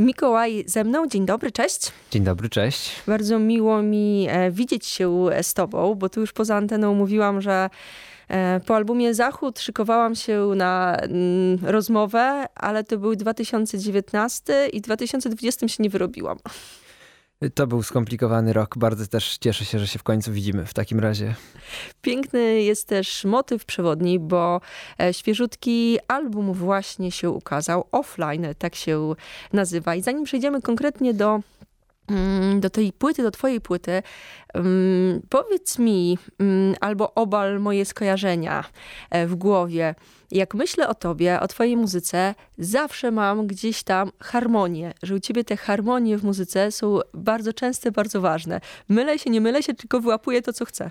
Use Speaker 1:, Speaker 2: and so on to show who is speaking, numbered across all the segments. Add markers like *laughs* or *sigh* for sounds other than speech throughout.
Speaker 1: Mikołaj ze mną. Dzień dobry, cześć.
Speaker 2: Dzień dobry, cześć.
Speaker 1: Bardzo miło mi e, widzieć się z tobą, bo tu już poza anteną mówiłam, że e, po albumie Zachód szykowałam się na mm, rozmowę, ale to był 2019 i 2020 się nie wyrobiłam.
Speaker 2: To był skomplikowany rok. Bardzo też cieszę się, że się w końcu widzimy w takim razie.
Speaker 1: Piękny jest też motyw przewodni, bo e, świeżutki album właśnie się ukazał. Offline, tak się nazywa. I zanim przejdziemy konkretnie do do tej płyty, do twojej płyty, um, powiedz mi, um, albo obal moje skojarzenia e, w głowie. Jak myślę o tobie, o twojej muzyce, zawsze mam gdzieś tam harmonię, że u ciebie te harmonie w muzyce są bardzo częste, bardzo ważne. Mylę się, nie mylę się, tylko wyłapuję to, co chcę.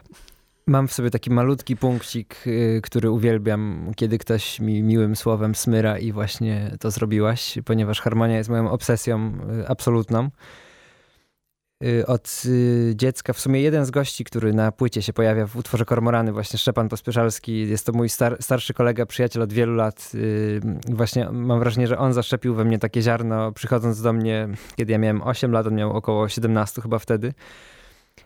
Speaker 2: Mam w sobie taki malutki punkcik, y, który uwielbiam, kiedy ktoś mi miłym słowem smyra i właśnie to zrobiłaś, ponieważ harmonia jest moją obsesją y, absolutną. Y, od y, dziecka. W sumie jeden z gości, który na płycie się pojawia w utworze Kormorany, właśnie Szczepan Pospieszalski, jest to mój star starszy kolega, przyjaciel od wielu lat. Y, właśnie mam wrażenie, że on zaszczepił we mnie takie ziarno, przychodząc do mnie, kiedy ja miałem 8 lat, on miał około 17 chyba wtedy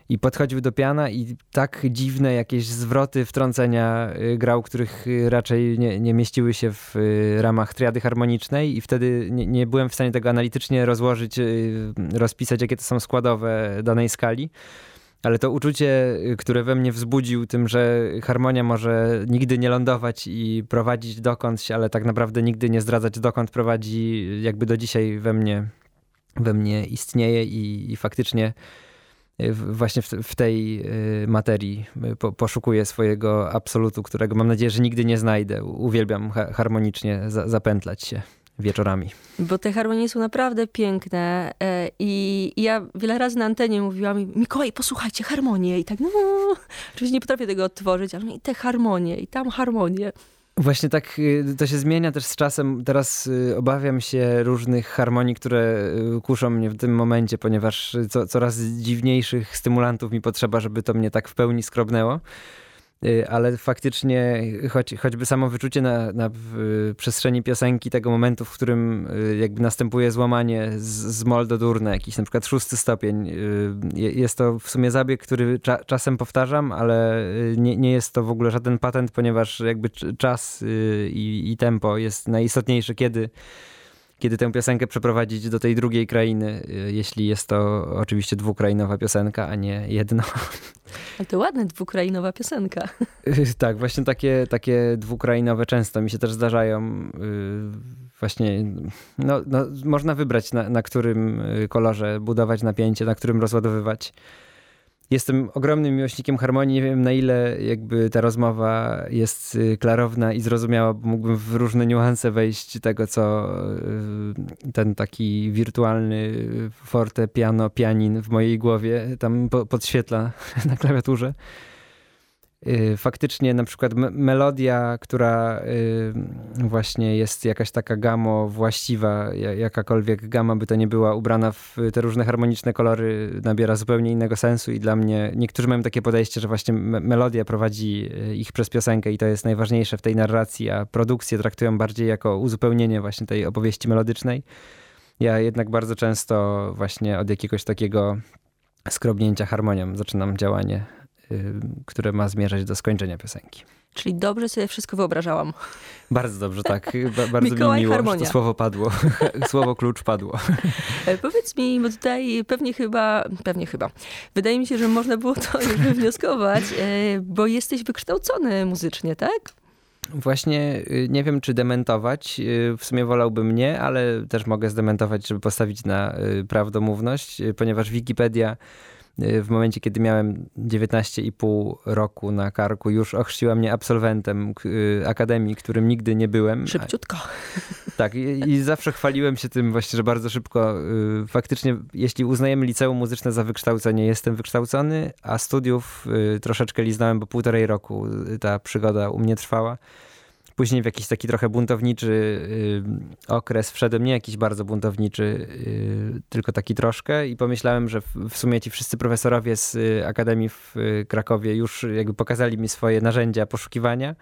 Speaker 2: i podchodził do piana i tak dziwne jakieś zwroty, wtrącenia y, grał, których y, raczej nie, nie mieściły się w y, ramach triady harmonicznej i wtedy nie, nie, byłem w stanie tego analitycznie rozłożyć, rozpisać, jakie to są składowe danej skali. Ale to uczucie, które we mnie wzbudził tym, że harmonia może nigdy nie lądować i prowadzić dokądś, ale tak naprawdę nigdy nie zdradzać dokąd prowadzi, jakby do dzisiaj we mnie, we mnie istnieje i, i faktycznie właśnie w, w tej y, materii y, po, poszukuję swojego absolutu, którego mam nadzieję, że nigdy nie znajdę. Uwielbiam harmonicznie za, zapętlać się wieczorami.
Speaker 1: Bo te harmonie są naprawdę piękne e, i ja wiele razy na antenie mówiłam Mikołaj, posłuchajcie, harmonie i tak, no, oczywiście nie potrafię tego odtworzyć, ale i te harmonie i tam harmonie.
Speaker 2: Właśnie tak y, to się zmienia też z czasem. Teraz y, obawiam się różnych harmonii, które y, kuszą mnie w tym momencie, ponieważ co, coraz dziwniejszych stymulantów mi potrzeba, żeby to mnie tak w pełni skrobnęło. Y, ale faktycznie choć, choćby samo wyczucie na, na przestrzeni piosenki tego momentu, w którym y, jakby następuje złamanie z, z mol do dur na jakiś na przykład szósty stopień. Y, jest to w sumie zabieg, który cza, czasem powtarzam, ale nie, nie jest to w ogóle żaden patent, ponieważ jakby czas i, i tempo jest najistotniejsze, kiedy kiedy tę piosenkę przeprowadzić do tej drugiej krainy, jeśli jest to oczywiście dwukrainowa piosenka, a nie jedno. *laughs*
Speaker 1: Ale to ładna dwukrainowa piosenka.
Speaker 2: tak, właśnie takie, takie dwukrainowe często mi się też zdarzają. Y, właśnie, no, no, można wybrać na, na którym y, kolorze budować napięcie, na którym rozładowywać. Jestem ogromnym miłośnikiem harmonii. Nie wiem, na ile jakby ta rozmowa jest y, klarowna i zrozumiała, bo mógłbym w różne niuanse wejść tego, co y, ten taki wirtualny forte, piano, pianin w mojej głowie tam podświetla *laughs* na klawiaturze. Y, faktycznie na przykład melodia, która y, właśnie jest jakaś taka gamo właściwa, jakakolwiek gama by to nie była, ubrana w te różne harmoniczne kolory, nabiera zupełnie innego sensu i dla mnie, niektórzy mają takie podejście, że właśnie melodia prowadzi y, ich przez piosenkę i to jest najważniejsze w tej narracji, a produkcję traktują bardziej jako uzupełnienie właśnie tej opowieści melodycznej. Ja jednak bardzo często właśnie od jakiegoś takiego skrobnięcia harmonią zaczynam działanie które ma zmierzać do skończenia piosenki.
Speaker 1: Czyli dobrze sobie wszystko wyobrażałam.
Speaker 2: Bardzo dobrze, tak. *laughs* Ba bardzo Mikołaj mi miło, Harmonia. że to słowo padło. *laughs* słowo klucz padło. *laughs*
Speaker 1: E, powiedz mi, bo tutaj pewnie chyba, pewnie chyba, wydaje mi się, że można było to wywnioskować, e, bo jesteś wykształcony muzycznie, tak?
Speaker 2: Właśnie y, nie wiem, czy dementować. Y, w sumie wolałbym nie, ale też mogę zdementować, żeby postawić na prawdomówność, ponieważ Wikipedia Y, w momencie, kiedy miałem 19,5 roku na karku, już ochrzciła mnie absolwentem y, akademii, którym nigdy nie byłem.
Speaker 1: Szybciutko. *laughs*
Speaker 2: Tak, i, i zawsze chwaliłem się tym właśnie, że bardzo szybko. Y, faktycznie, jeśli uznajemy liceum muzyczne za wykształcenie, jestem wykształcony, a studiów troszeczkę liznałem, bo półtorej roku ta przygoda u mnie trwała. Później w jakiś taki trochę buntowniczy y, okres wszedłem, nie jakiś bardzo buntowniczy, y, tylko taki troszkę i pomyślałem, że w sumie ci wszyscy profesorowie z y, Akademii w Krakowie już jakby pokazali mi swoje narzędzia poszukiwania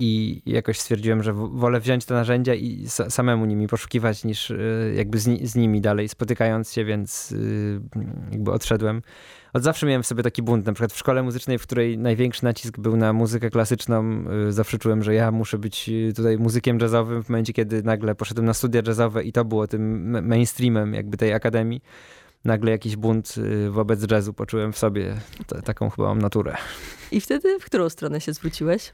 Speaker 2: i jakoś stwierdziłem, że wolę wziąć te narzędzia i samemu nimi poszukiwać niż y, jakby z, z nimi dalej spotykając się, więc y, jakby odszedłem. Od zawsze miałem w sobie taki bunt, na przykład w szkole muzycznej, w której największy nacisk był na muzykę klasyczną, y, zawsze czułem, że ja muszę być tutaj muzykiem jazzowym w momencie, kiedy nagle poszedłem na studia jazzowe i to było tym mainstreamem jakby tej akademii nagle jakiś bunt wobec jazzu poczułem w sobie. T taką chyba mam naturę.
Speaker 1: I wtedy w którą stronę się zwróciłeś?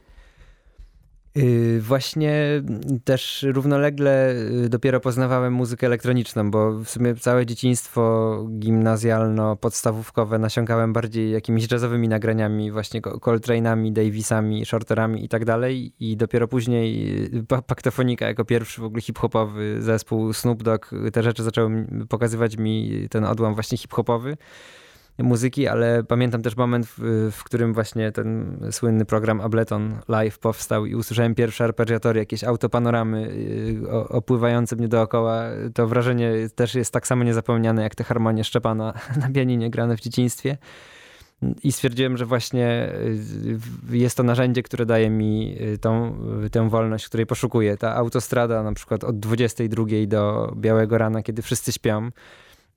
Speaker 2: Y, właśnie też równolegle y, dopiero poznawałem muzykę elektroniczną, bo w sumie całe dzieciństwo gimnazjalno-podstawówkowe nasiąkałem bardziej jakimiś jazzowymi nagraniami, właśnie Coltrane'ami, Davisami, Shorterami i tak dalej. I dopiero później y, Paktofonika jako pierwszy w ogóle hip-hopowy zespół Snoop Dogg, te rzeczy zaczęły pokazywać mi ten odłam właśnie hip-hopowy muzyki, ale pamiętam też moment, w, w, którym właśnie ten słynny program Ableton Live powstał i usłyszałem pierwsze arpeggiatory, jakieś autopanoramy y, opływające mnie dookoła. To wrażenie też jest tak samo niezapomniane, jak te harmonie Szczepana *laughs* na pianinie grane w dzieciństwie. I stwierdziłem, że właśnie y, jest to narzędzie, które daje mi y, tą, tę wolność, której poszukuję. Ta autostrada na przykład od 22 do białego rana, kiedy wszyscy śpią,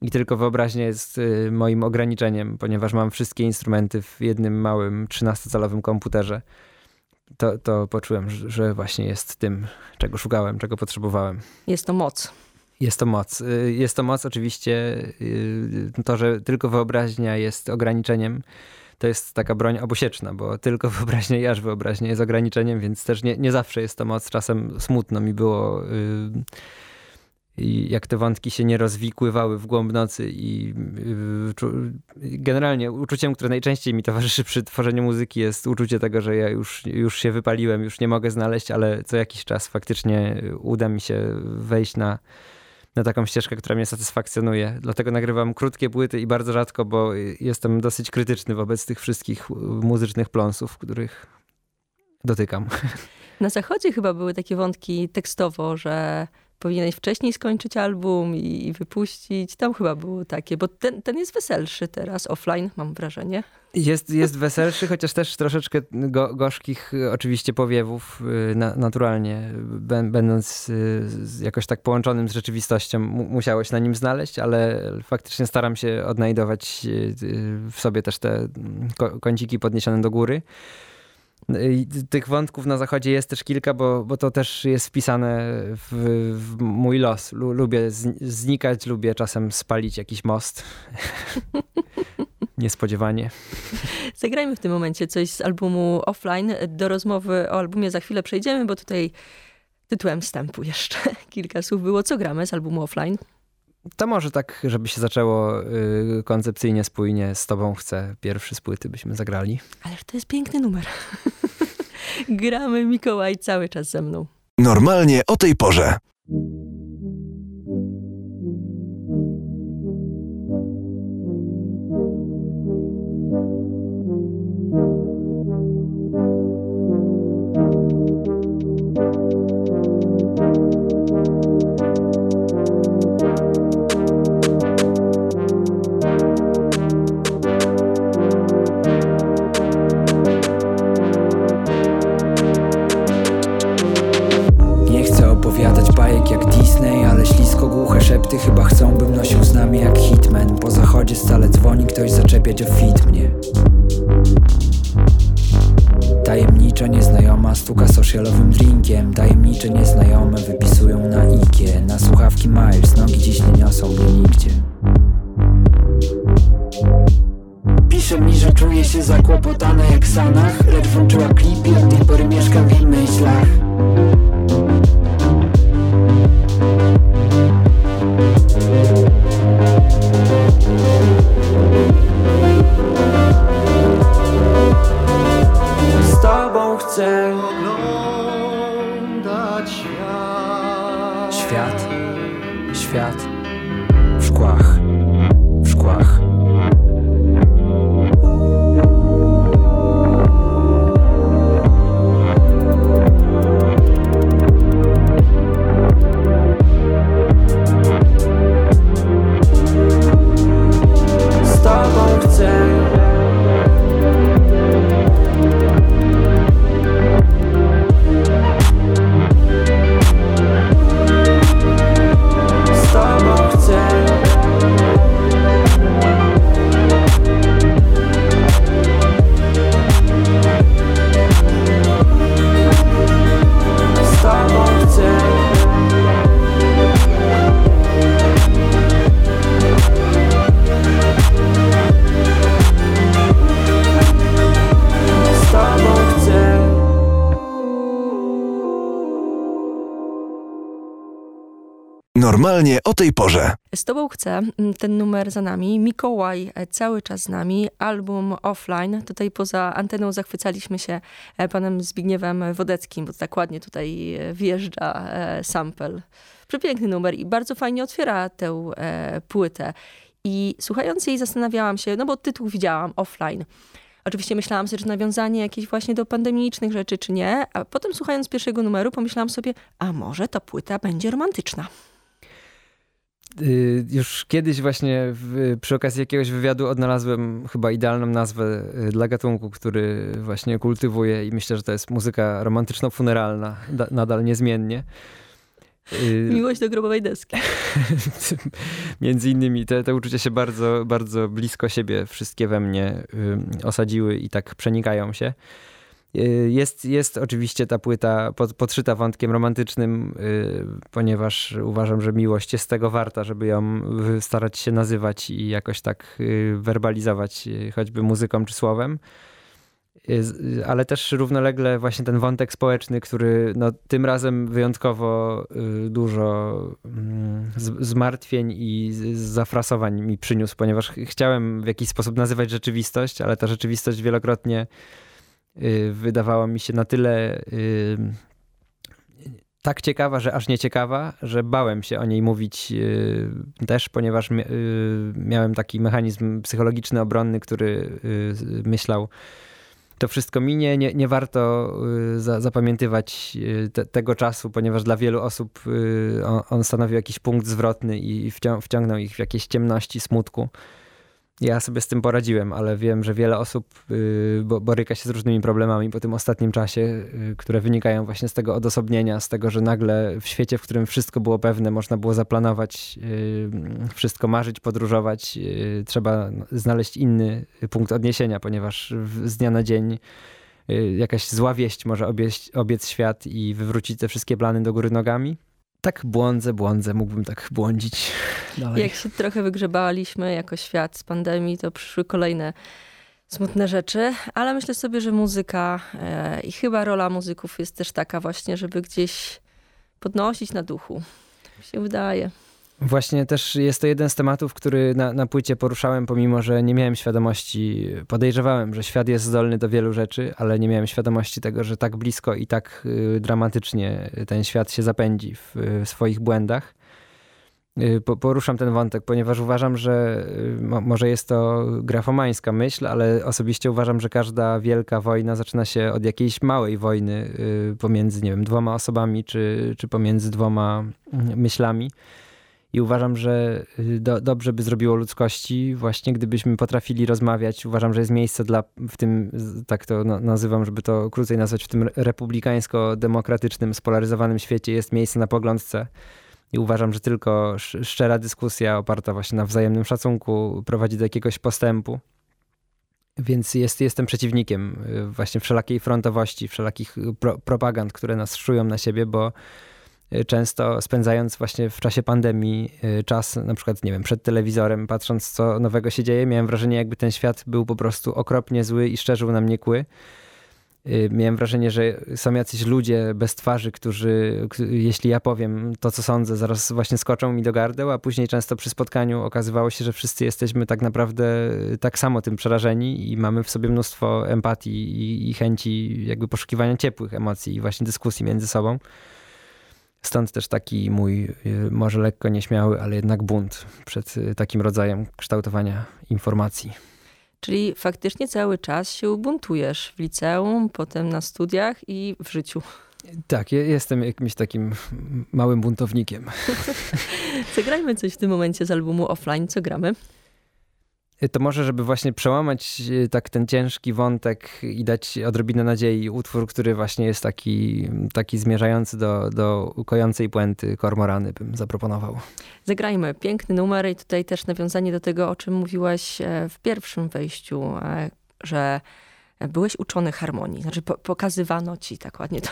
Speaker 2: i tylko wyobraźnia jest y, moim ograniczeniem, ponieważ mam wszystkie instrumenty w jednym małym 13-calowym komputerze. To, to poczułem, że właśnie jest tym, czego szukałem, czego potrzebowałem.
Speaker 1: Jest to moc.
Speaker 2: Jest to moc. Y, jest to moc oczywiście. Y, to, że tylko wyobraźnia jest ograniczeniem, to jest taka broń obusieczna, bo tylko *laughs* wyobraźnia i aż wyobraźnia jest ograniczeniem, więc też nie, nie zawsze jest to moc. Czasem smutno mi było i jak te wątki się nie rozwikływały w głąb nocy i y, generalnie uczuciem, które najczęściej mi towarzyszy przy tworzeniu muzyki jest uczucie tego, że ja już, już się wypaliłem, już nie mogę znaleźć, ale co jakiś czas faktycznie uda mi się wejść na, na taką ścieżkę, która mnie satysfakcjonuje. Dlatego nagrywam krótkie płyty i bardzo rzadko, bo jestem dosyć krytyczny wobec tych wszystkich muzycznych pląsów, których dotykam. *laughs*
Speaker 1: Na zachodzie chyba były takie wątki tekstowo, że powinieneś wcześniej skończyć album i, i, wypuścić. Tam chyba było takie, bo ten, ten jest weselszy teraz, offline mam wrażenie.
Speaker 2: Jest, jest weselszy, chociaż też troszeczkę go, gorzkich oczywiście powiewów y, na, naturalnie, będąc y, jakoś tak połączonym z rzeczywistością, musiałeś na nim znaleźć, ale faktycznie staram się odnajdować y, w sobie też te kąciki podniesione do góry. Tych wątków na zachodzie jest też kilka, bo, bo to też jest wpisane w, w mój los. Lubię znikać, lubię czasem spalić jakiś most. *laughs* Niespodziewanie.
Speaker 1: Zagrajmy w tym momencie coś z albumu offline. Do rozmowy o albumie za chwilę przejdziemy, bo tutaj tytułem wstępu jeszcze *laughs* kilka słów było. Co gramy z albumu offline?
Speaker 2: To może tak, żeby się zaczęło y, koncepcyjnie, spójnie. Z tobą chcę pierwszy z płyty byśmy zagrali.
Speaker 1: Ależ to jest piękny numer. *laughs* Gramy Mikołaj cały czas ze mną.
Speaker 3: Normalnie o tej porze. Słuchawki Miles, nogi dziś nie niosą mnie nigdzie. Pisze mi, że czuje się zakłopotana jak Sanach Lecz włączyła klip i od tej pory mieszka w jej myślach
Speaker 4: Normalnie o tej porze.
Speaker 1: Z tobą chcę mm, ten numer za nami. Mikołaj e, cały czas z nami. Album offline. Tutaj poza anteną zachwycaliśmy się e, panem Zbigniewem Wodeckim, bo tak ładnie tutaj e, wjeżdża sample. Przepiękny numer i bardzo fajnie otwiera tę płytę. I słuchając jej zastanawiałam się, no bo tytuł widziałam offline. Oczywiście myślałam sobie, że nawiązanie jakieś właśnie do pandemicznych rzeczy, czy nie. A potem słuchając pierwszego numeru pomyślałam sobie, a może ta płyta będzie romantyczna.
Speaker 2: Y, już kiedyś właśnie w, przy okazji jakiegoś wywiadu odnalazłem chyba idealną nazwę y, dla gatunku, który właśnie kultywuję i myślę, że to jest muzyka romantyczno-funeralna, nadal niezmiennie.
Speaker 1: Y, *laughs* Miłość do grobowej deski. *laughs*
Speaker 2: Między innymi te, te uczucia się bardzo, bardzo blisko siebie wszystkie we mnie osadziły i tak przenikają się. Y, jest, jest oczywiście ta płyta pod, podszyta wątkiem romantycznym, y, ponieważ uważam, że miłość jest tego warta, żeby ją starać się nazywać i jakoś tak werbalizować, choćby muzyką czy słowem. Y, ale też równolegle właśnie ten wątek społeczny, który no, tym razem wyjątkowo y, dużo mm, zmartwień i zafrasowań mi przyniósł, ponieważ chciałem w jakiś sposób nazywać rzeczywistość, ale ta rzeczywistość wielokrotnie y, wydawała mi się na tyle tak ciekawa, że aż nie ciekawa, że bałem się o niej mówić też, ponieważ miałem taki mechanizm psychologiczny, obronny, który myślał, to wszystko minie. Nie, nie warto y, za, zapamiętywać y, te, tego czasu, ponieważ dla wielu osób y, on, on stanowił jakiś punkt zwrotny i wciągnął ich w jakieś ciemności, smutku. Ja sobie z tym poradziłem, ale wiem, że wiele osób y, boryka się z różnymi problemami po tym ostatnim czasie, y, które wynikają właśnie z tego odosobnienia, z tego, że nagle w świecie, w którym wszystko było pewne, można było zaplanować, y, wszystko marzyć, podróżować. Trzeba znaleźć inny punkt odniesienia, ponieważ z dnia na dzień jakaś zła wieść może obiec, obiec świat i wywrócić te wszystkie plany do góry nogami tak błądzę, błądzę, mógłbym tak błądzić *laughs* dalej.
Speaker 1: Jak się trochę wygrzebaliśmy jako świat z pandemii, to przyszły kolejne smutne rzeczy, ale myślę sobie, że muzyka e, i chyba rola muzyków jest też taka właśnie, żeby gdzieś podnosić na duchu. Mi się wydaje.
Speaker 2: Właśnie też jest to jeden z tematów, który na, na płycie poruszałem, pomimo że nie miałem świadomości, podejrzewałem, że świat jest zdolny do wielu rzeczy, ale nie miałem świadomości tego, że tak blisko i tak y, dramatycznie ten świat się zapędzi w, w swoich błędach. Y, poruszam ten wątek, ponieważ uważam, że y, może jest to grafomańska myśl, ale osobiście uważam, że każda wielka wojna zaczyna się od jakiejś małej wojny pomiędzy, nie wiem, dwoma osobami, czy, czy pomiędzy dwoma mm, myślami. I uważam, że y, do, dobrze by zrobiło ludzkości, właśnie gdybyśmy potrafili rozmawiać. Uważam, że jest miejsce dla, w tym, tak to nazywam, żeby to krócej nazwać, w tym republikańsko-demokratycznym, spolaryzowanym świecie jest miejsce na poglądce. I uważam, że tylko szczera dyskusja oparta właśnie na wzajemnym szacunku prowadzi do jakiegoś postępu. Więc jest, jestem przeciwnikiem y, właśnie wszelakiej frontowości, wszelakich pro, propagand, które nas szują na siebie, bo Y, często spędzając właśnie w czasie pandemii y, czas na przykład, nie wiem, przed telewizorem, patrząc co nowego się dzieje, miałem wrażenie jakby ten świat był po prostu okropnie zły i szczerzył na mnie kły. Y, miałem wrażenie, że są jacyś ludzie bez twarzy, którzy, jeśli ja powiem to, co sądzę, zaraz właśnie skoczą mi do gardeł, a później często przy spotkaniu okazywało się, że wszyscy jesteśmy tak naprawdę tak samo tym przerażeni i mamy w sobie mnóstwo empatii i, i chęci jakby poszukiwania ciepłych emocji i właśnie dyskusji między sobą. Stąd też taki mój, y, może lekko nieśmiały, ale jednak bunt przed y, takim rodzajem kształtowania informacji.
Speaker 1: Czyli faktycznie cały czas się buntujesz w liceum, potem na studiach i w życiu.
Speaker 2: Tak, jestem jakimś takim małym buntownikiem. *laughs*
Speaker 1: Zagrajmy coś w tym momencie z albumu offline. Co gramy?
Speaker 2: To może, żeby właśnie przełamać e, tak ten ciężki wątek i dać odrobinę nadziei, utwór, który właśnie jest taki, taki zmierzający do, do kojącej puenty kormorany bym zaproponował.
Speaker 1: Zagrajmy. Piękny numer i tutaj też nawiązanie do tego, o czym mówiłaś e, w pierwszym wejściu, e, że byłeś uczony harmonii, znaczy po, pokazywano ci tak ładnie to.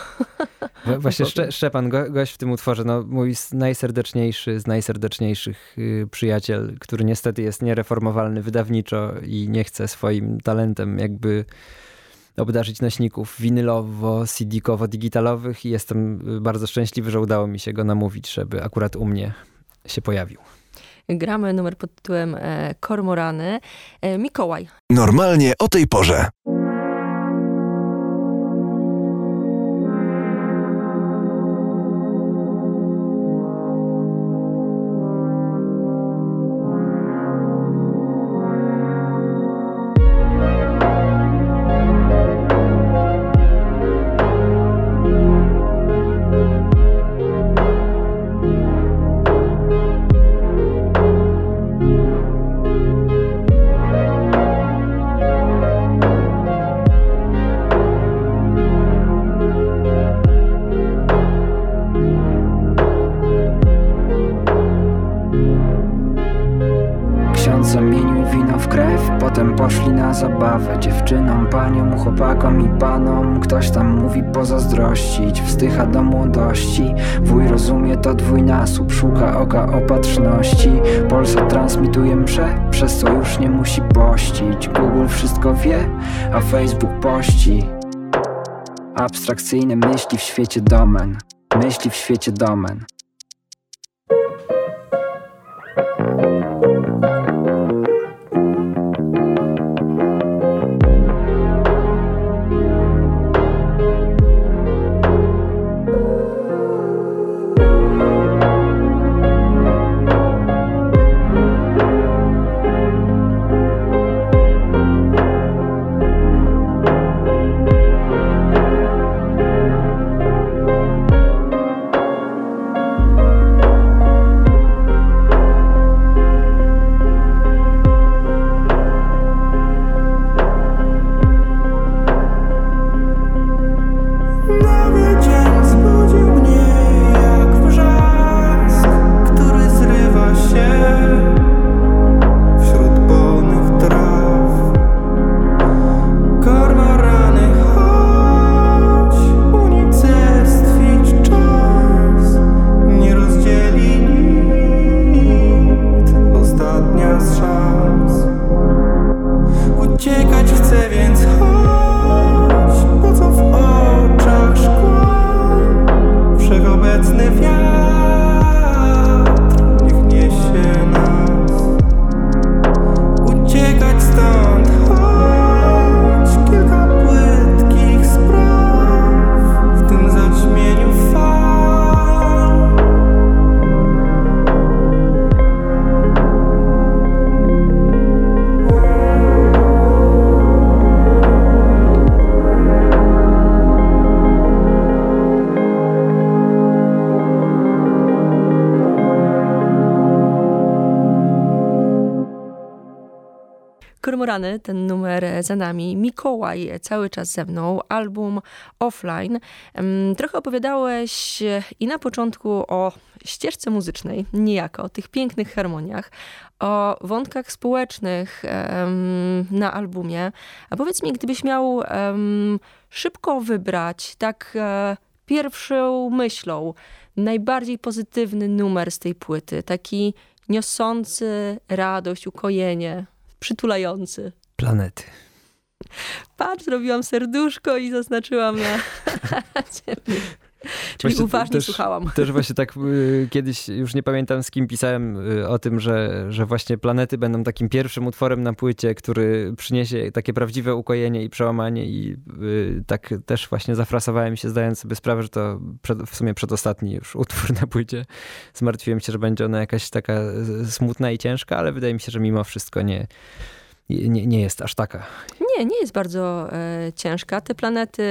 Speaker 1: *laughs*
Speaker 2: Właśnie Szcze, Szczepan, go, gość w tym utworze, no, mój najserdeczniejszy z najserdeczniejszych y, przyjaciel, który niestety jest niereformowalny wydawniczo i nie chce swoim talentem jakby obdarzyć nośników winylowo-CD-kowo-digitalowych i jestem bardzo szczęśliwy, że udało mi się go namówić, żeby akurat u mnie się pojawił.
Speaker 1: Gramy numer pod tytułem e, Kormorany. E, Mikołaj.
Speaker 3: Normalnie o tej porze.
Speaker 5: Pozazdrościć Wzdycha do młodości. Wuj rozumie to dwójnasób Szuka oka opatrzności. Polsat transmituje msze Przez co już nie musi pościć. Google wszystko wie, a Facebook pości. Abstrakcyjne myśli w świecie domen Myśli w świecie domen
Speaker 1: Kormorany, ten numer za nami. Mikołaj cały czas ze mną, album offline. Trochę opowiadałeś i na początku o ścieżce muzycznej, niejako, o tych pięknych harmoniach, o wątkach społecznych na albumie. A powiedz mi, gdybyś miał szybko wybrać, tak e, pierwszą myślą, najbardziej pozytywny numer z tej płyty, taki niosący radość, ukojenie, przytulający.
Speaker 2: Planety.
Speaker 1: Patrz, zrobiłam serduszko i zaznaczyłam na *laughs* ciebie. Czyli właśnie uważnie
Speaker 2: też,
Speaker 1: słuchałam.
Speaker 2: Też właśnie tak y, kiedyś, już nie pamiętam z kim pisałem y, o tym, że, że właśnie planety będą takim pierwszym utworem na płycie, który przyniesie takie prawdziwe ukojenie i przełamanie i y, tak też właśnie zafrasowałem się, zdając sobie sprawę, że to przed, w sumie przedostatni już utwór na płycie. Zmartwiłem się, że będzie ona jakaś taka smutna i ciężka, ale wydaje mi się, że mimo wszystko nie, nie, nie jest aż taka.
Speaker 1: Nie, nie jest bardzo e, ciężka. Te planety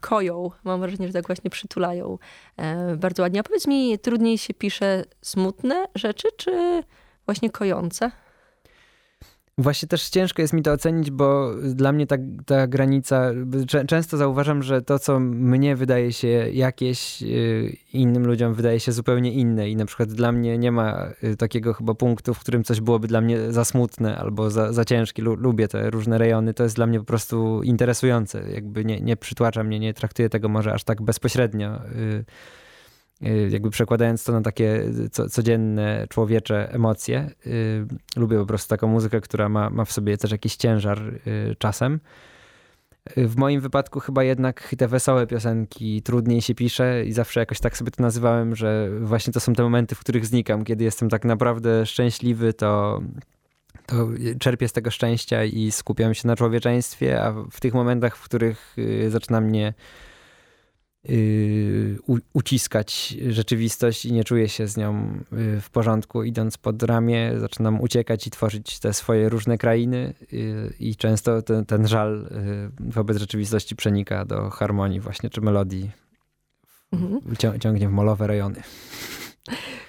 Speaker 1: koją, mam wrażenie, że tak właśnie przytulają e, bardzo ładnie. A powiedz mi, trudniej się pisze smutne rzeczy, czy właśnie kojące?
Speaker 2: Właśnie też ciężko jest mi to ocenić, bo dla mnie ta, ta granica, często zauważam, że to, co mnie wydaje się jakieś, y, innym ludziom wydaje się zupełnie inne i na przykład dla mnie nie ma y, takiego chyba punktu, w którym coś byłoby dla mnie za smutne albo za, za ciężkie. Lubię te różne rejony, to jest dla mnie po prostu interesujące. Jakby nie, nie przytłacza mnie, nie traktuję tego może aż tak bezpośrednio y, jakby przekładając to na takie co, codzienne człowiecze emocje. Y, lubię po prostu taką muzykę, która ma, ma w sobie też jakiś ciężar y, czasem. W moim wypadku chyba jednak te wesołe piosenki trudniej się pisze i zawsze jakoś tak sobie to nazywałem, że właśnie to są te momenty, w których znikam. Kiedy jestem tak naprawdę szczęśliwy, to, to czerpię z tego szczęścia i skupiam się na człowieczeństwie, a w tych momentach, w których y, zaczyna mnie Y, uciskać rzeczywistość i nie czuję się z nią y, w porządku. Idąc pod ramię, zaczynam uciekać i tworzyć te swoje różne krainy, y, i często ten, ten żal wobec rzeczywistości przenika do harmonii, właśnie czy melodii. Mhm. Ciągnie w molowe rejony.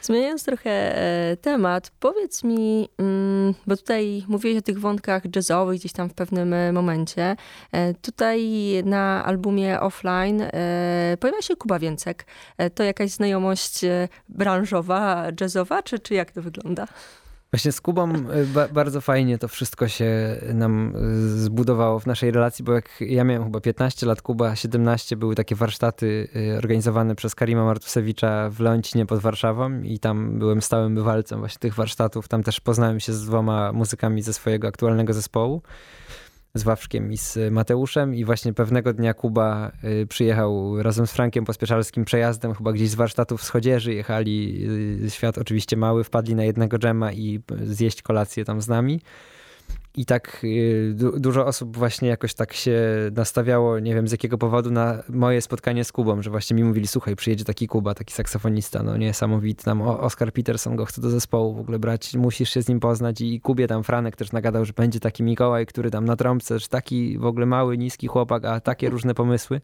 Speaker 1: Zmieniając trochę e, temat, powiedz mi, mm, bo tutaj mówiłeś o tych wątkach jazzowych gdzieś tam w pewnym e, momencie. E, tutaj na albumie Offline pojawia się Kuba Więcek. To jakaś znajomość branżowa, jazzowa, czy, czy jak to wygląda?
Speaker 2: Właśnie z Kubą y, ba bardzo fajnie to wszystko się nam y, zbudowało w naszej relacji, bo jak ja miałem chyba 15 lat, Kuba 17, były takie warsztaty y, organizowane przez Karima Martusewicza w Leoncinie pod Warszawą i tam byłem stałym bywalcem właśnie tych warsztatów. Tam też poznałem się z dwoma muzykami ze swojego aktualnego zespołu z Wawrzkiem i z Mateuszem i właśnie pewnego dnia Kuba y, przyjechał razem z Frankiem Pospieszalskim przejazdem, chyba gdzieś z warsztatów z Chodzieży, jechali, y, świat oczywiście mały, wpadli na jednego dżema i zjeść kolację tam z nami. I tak y, du dużo osób właśnie jakoś tak się nastawiało, nie wiem z jakiego powodu, na moje spotkanie z Kubą, że właśnie mi mówili, słuchaj, przyjedzie taki Kuba, taki saksofonista, no niesamowity, tam Oscar Peterson go chce do zespołu w ogóle brać, musisz się z nim poznać i Kubie tam Franek też nagadał, że będzie taki Mikołaj, który tam na trąbce, że taki w ogóle mały, niski chłopak, a takie różne pomysły.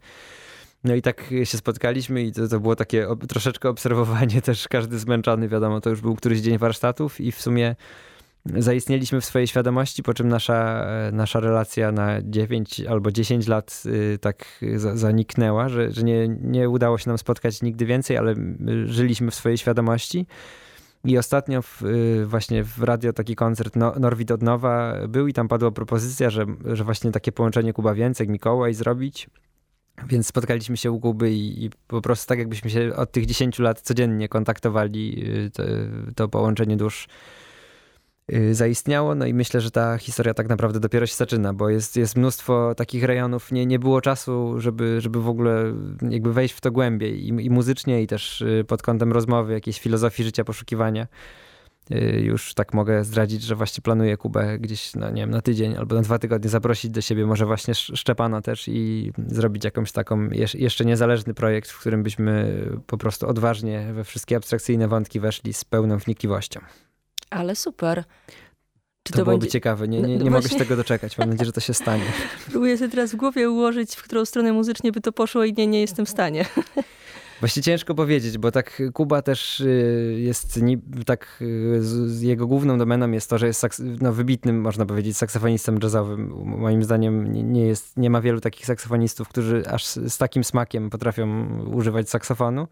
Speaker 2: No i tak się spotkaliśmy i to, to było takie troszeczkę obserwowanie też, każdy zmęczony, wiadomo, to już był któryś dzień warsztatów i w sumie zaistnieliśmy w swojej świadomości, po czym nasza, nasza relacja na 9 albo 10 lat y, tak zaniknęła, że, że nie, nie udało się nam spotkać nigdy więcej, ale żyliśmy w swojej świadomości. I ostatnio w, y, właśnie w radio taki koncert no, Norwid od Nowa był i tam padła propozycja, że, że właśnie takie połączenie Kuba Więcek, Mikołaj zrobić. Więc spotkaliśmy się u Kuby i, i, po prostu tak jakbyśmy się od tych 10 lat codziennie kontaktowali, y, to, to połączenie dusz Y, zaistniało. No i myślę, że ta historia tak naprawdę dopiero się zaczyna, bo jest, jest mnóstwo takich rejonów. Nie, nie było czasu, żeby, żeby w ogóle jakby wejść w to głębiej i, i muzycznie, i też y, pod kątem rozmowy, jakiejś filozofii życia, poszukiwania. Y, już tak mogę zdradzić, że właśnie planuję Kubę gdzieś, no nie wiem, na tydzień albo na dwa tygodnie zaprosić do siebie, może właśnie Szczepana też i zrobić jakąś taką jeszcze niezależny projekt, w którym byśmy po prostu odważnie we wszystkie abstrakcyjne wątki weszli z pełną wnikliwością.
Speaker 1: Ale super.
Speaker 2: Czy to, to byłoby będzie... ciekawe. Nie, nie, nie mogę się tego doczekać. Mam nadzieję, że to się *laughs* stanie.
Speaker 1: Próbuję sobie teraz w głowie ułożyć, w którą stronę muzycznie by to poszło i nie, nie jestem w stanie. *laughs*
Speaker 2: Właśnie ciężko powiedzieć, bo tak Kuba też y, jest tak y, jego główną domeną jest to, że jest no, wybitnym, można powiedzieć, saksofonistą jazzowym. Moim zdaniem nie, jest, nie ma wielu takich saksofonistów, którzy aż z takim smakiem potrafią używać saksofonu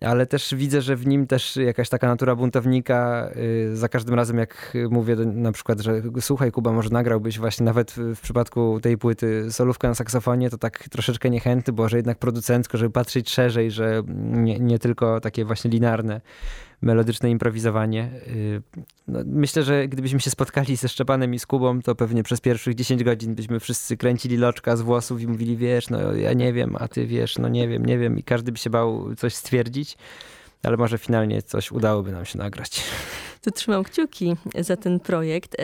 Speaker 2: ale też widzę, że w nim też jakaś taka natura buntownika. Y, za każdym razem, jak mówię na przykład, że słuchaj, Kuba, może nagrałbyś właśnie nawet w przypadku tej płyty solówkę na saksofonie, to tak troszeczkę niechętny, bo że jednak producencko, żeby patrzeć szerzej, że nie, nie tylko takie właśnie linearne melodyczne improwizowanie. Y, no, myślę, że gdybyśmy się spotkali ze Szczepanem i z Kubą, to pewnie przez pierwszych 10 godzin byśmy wszyscy kręcili loczka z włosów i mówili, wiesz, no ja nie wiem, a ty wiesz, no nie wiem, nie wiem i każdy by się bał coś stwierdzić, ale może finalnie coś udałoby nam się nagrać
Speaker 1: to trzymam kciuki za ten projekt.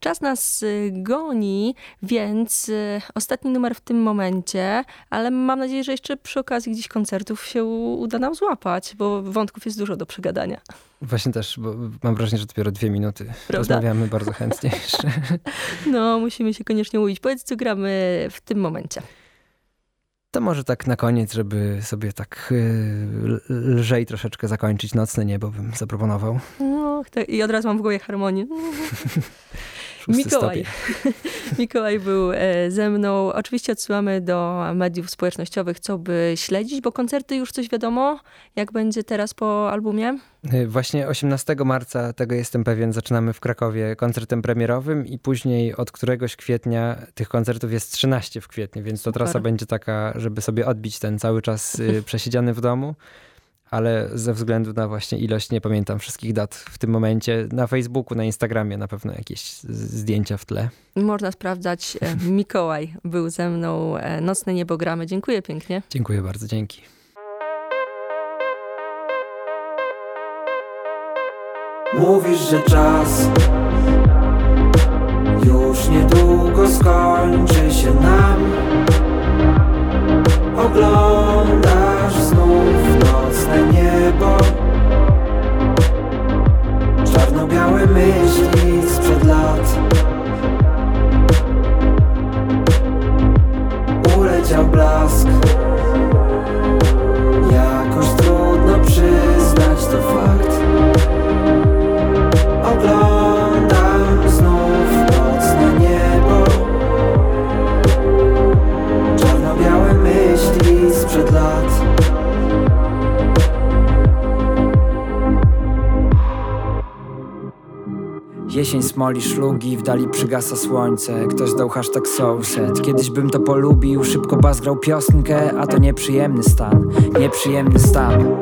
Speaker 1: Czas nas y, goni, więc y, ostatni numer w tym momencie, ale mam nadzieję, że jeszcze przy okazji gdzieś koncertów się uda nam złapać, bo wątków jest dużo do przegadania.
Speaker 2: Właśnie też, bo mam wrażenie, że dopiero dwie minuty. Prawda? Rozmawiamy bardzo chętnie jeszcze. *laughs*
Speaker 1: No, musimy się koniecznie mówić. Powiedz, co gramy w tym momencie.
Speaker 2: To może tak na koniec, żeby sobie tak y, lżej troszeczkę zakończyć nocne niebo bym zaproponował.
Speaker 1: No, i od razu mam w głowie harmonię. *laughs* Mikołaj. *laughs* Mikołaj był e, ze mną. Oczywiście odsyłamy do mediów społecznościowych, co by śledzić, bo koncerty już coś wiadomo, jak będzie teraz po albumie?
Speaker 2: E, właśnie 18 marca, tego jestem pewien, zaczynamy w Krakowie koncertem premierowym i później od któregoś kwietnia tych koncertów jest 13 w kwietniu, więc to Super. trasa będzie taka, żeby sobie odbić ten cały czas y, *laughs* przesiedziany w domu ale ze względu na właśnie ilość nie pamiętam wszystkich dat w tym momencie. Na Facebooku, na Instagramie na pewno jakieś zdjęcia w tle.
Speaker 1: Można sprawdzać. E, Mikołaj był ze mną. E, Nocne niebogramy. Dziękuję pięknie.
Speaker 2: Dziękuję bardzo, dzięki.
Speaker 3: Mówisz, że czas już niedługo skończy się nam Oglądasz znów nocne niebo. Czarno-białe myśli sprzed lat. Uleciał blask Jesień smoli szlugi, w dali przygasa słońce. Ktoś dał hashtag soulset. Kiedyś bym to polubił, szybko bas grał piosenkę A to nieprzyjemny stan, nieprzyjemny stan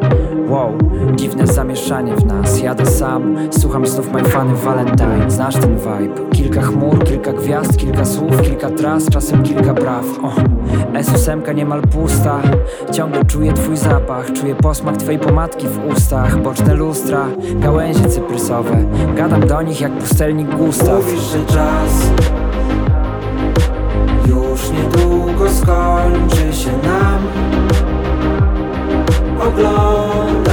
Speaker 3: Wow, dziwne zamieszanie w nas. Jadę sam, słucham znów My Funny Valentine. Znasz ten vibe. Kilka chmur, kilka gwiazd, kilka słów, kilka tras Czasem kilka braw o, S8 niemal pusta. Ciągle czuję twój zapach. Czuję posmak twojej pomadki w ustach. Boczne lustra, gałęzie cyprysowe. Gadam do nich jak pustelnik Gustaw. Mówisz, że czas Już niedługo skończy się nam Oglądasz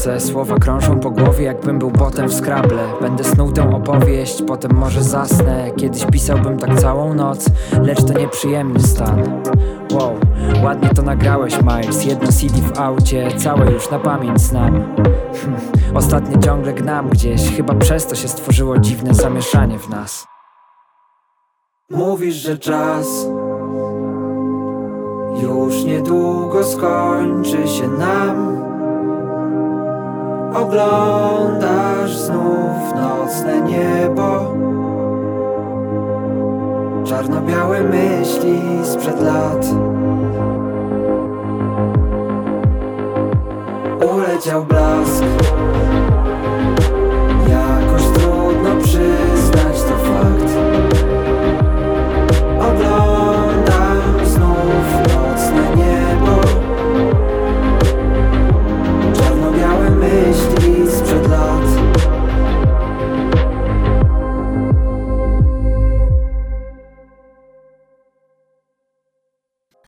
Speaker 3: Wawce Słowa krążą po głowie jakbym był botem w Scrabble Będę snuł tę opowieść, potem może zasnę. Kiedyś pisałbym tak całą noc Lecz to nieprzyjemny stan. Wow, ładnie to nagrałeś Miles. Jedno CD w aucie, całe już na pamięć znam. *laughs* Hm, ciągle gnam gdzieś. Chyba przez to się stworzyło dziwne zamieszanie w nas. Mówisz, że czas już niedługo skończy się nam Oglądasz znów nocne niebo. Czarno-białe myśli sprzed lat. Uleciał blask